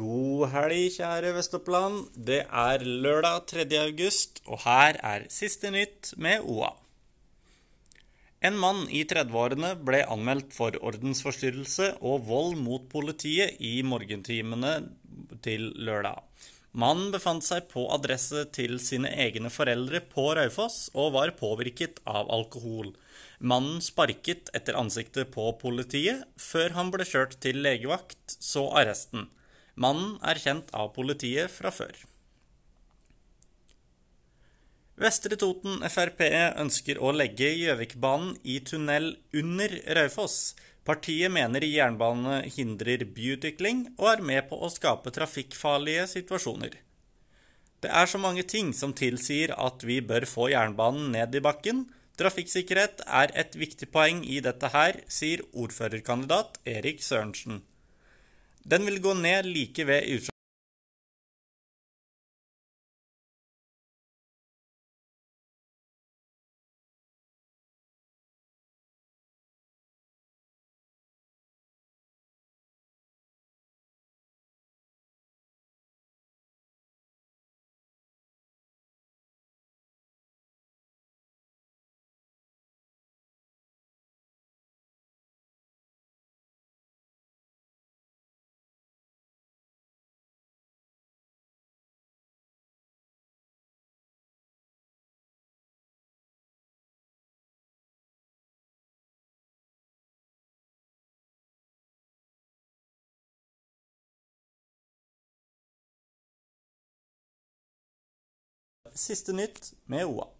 God helg, kjære Vestoppland. Det er lørdag 3. august, og her er siste nytt med OA. En mann i 30-årene ble anmeldt for ordensforstyrrelse og vold mot politiet i morgentimene til lørdag. Mannen befant seg på adresse til sine egne foreldre på Raufoss og var påvirket av alkohol. Mannen sparket etter ansiktet på politiet, før han ble kjørt til legevakt, så arresten. Mannen er kjent av politiet fra før. Vestre Toten Frp ønsker å legge Gjøvikbanen i tunnel under Raufoss. Partiet mener jernbane hindrer byutvikling, og er med på å skape trafikkfarlige situasjoner. Det er så mange ting som tilsier at vi bør få jernbanen ned i bakken. Trafikksikkerhet er et viktig poeng i dette her, sier ordførerkandidat Erik Sørensen. Den vil gå ned like ved utslaget. Siste nytt med OA.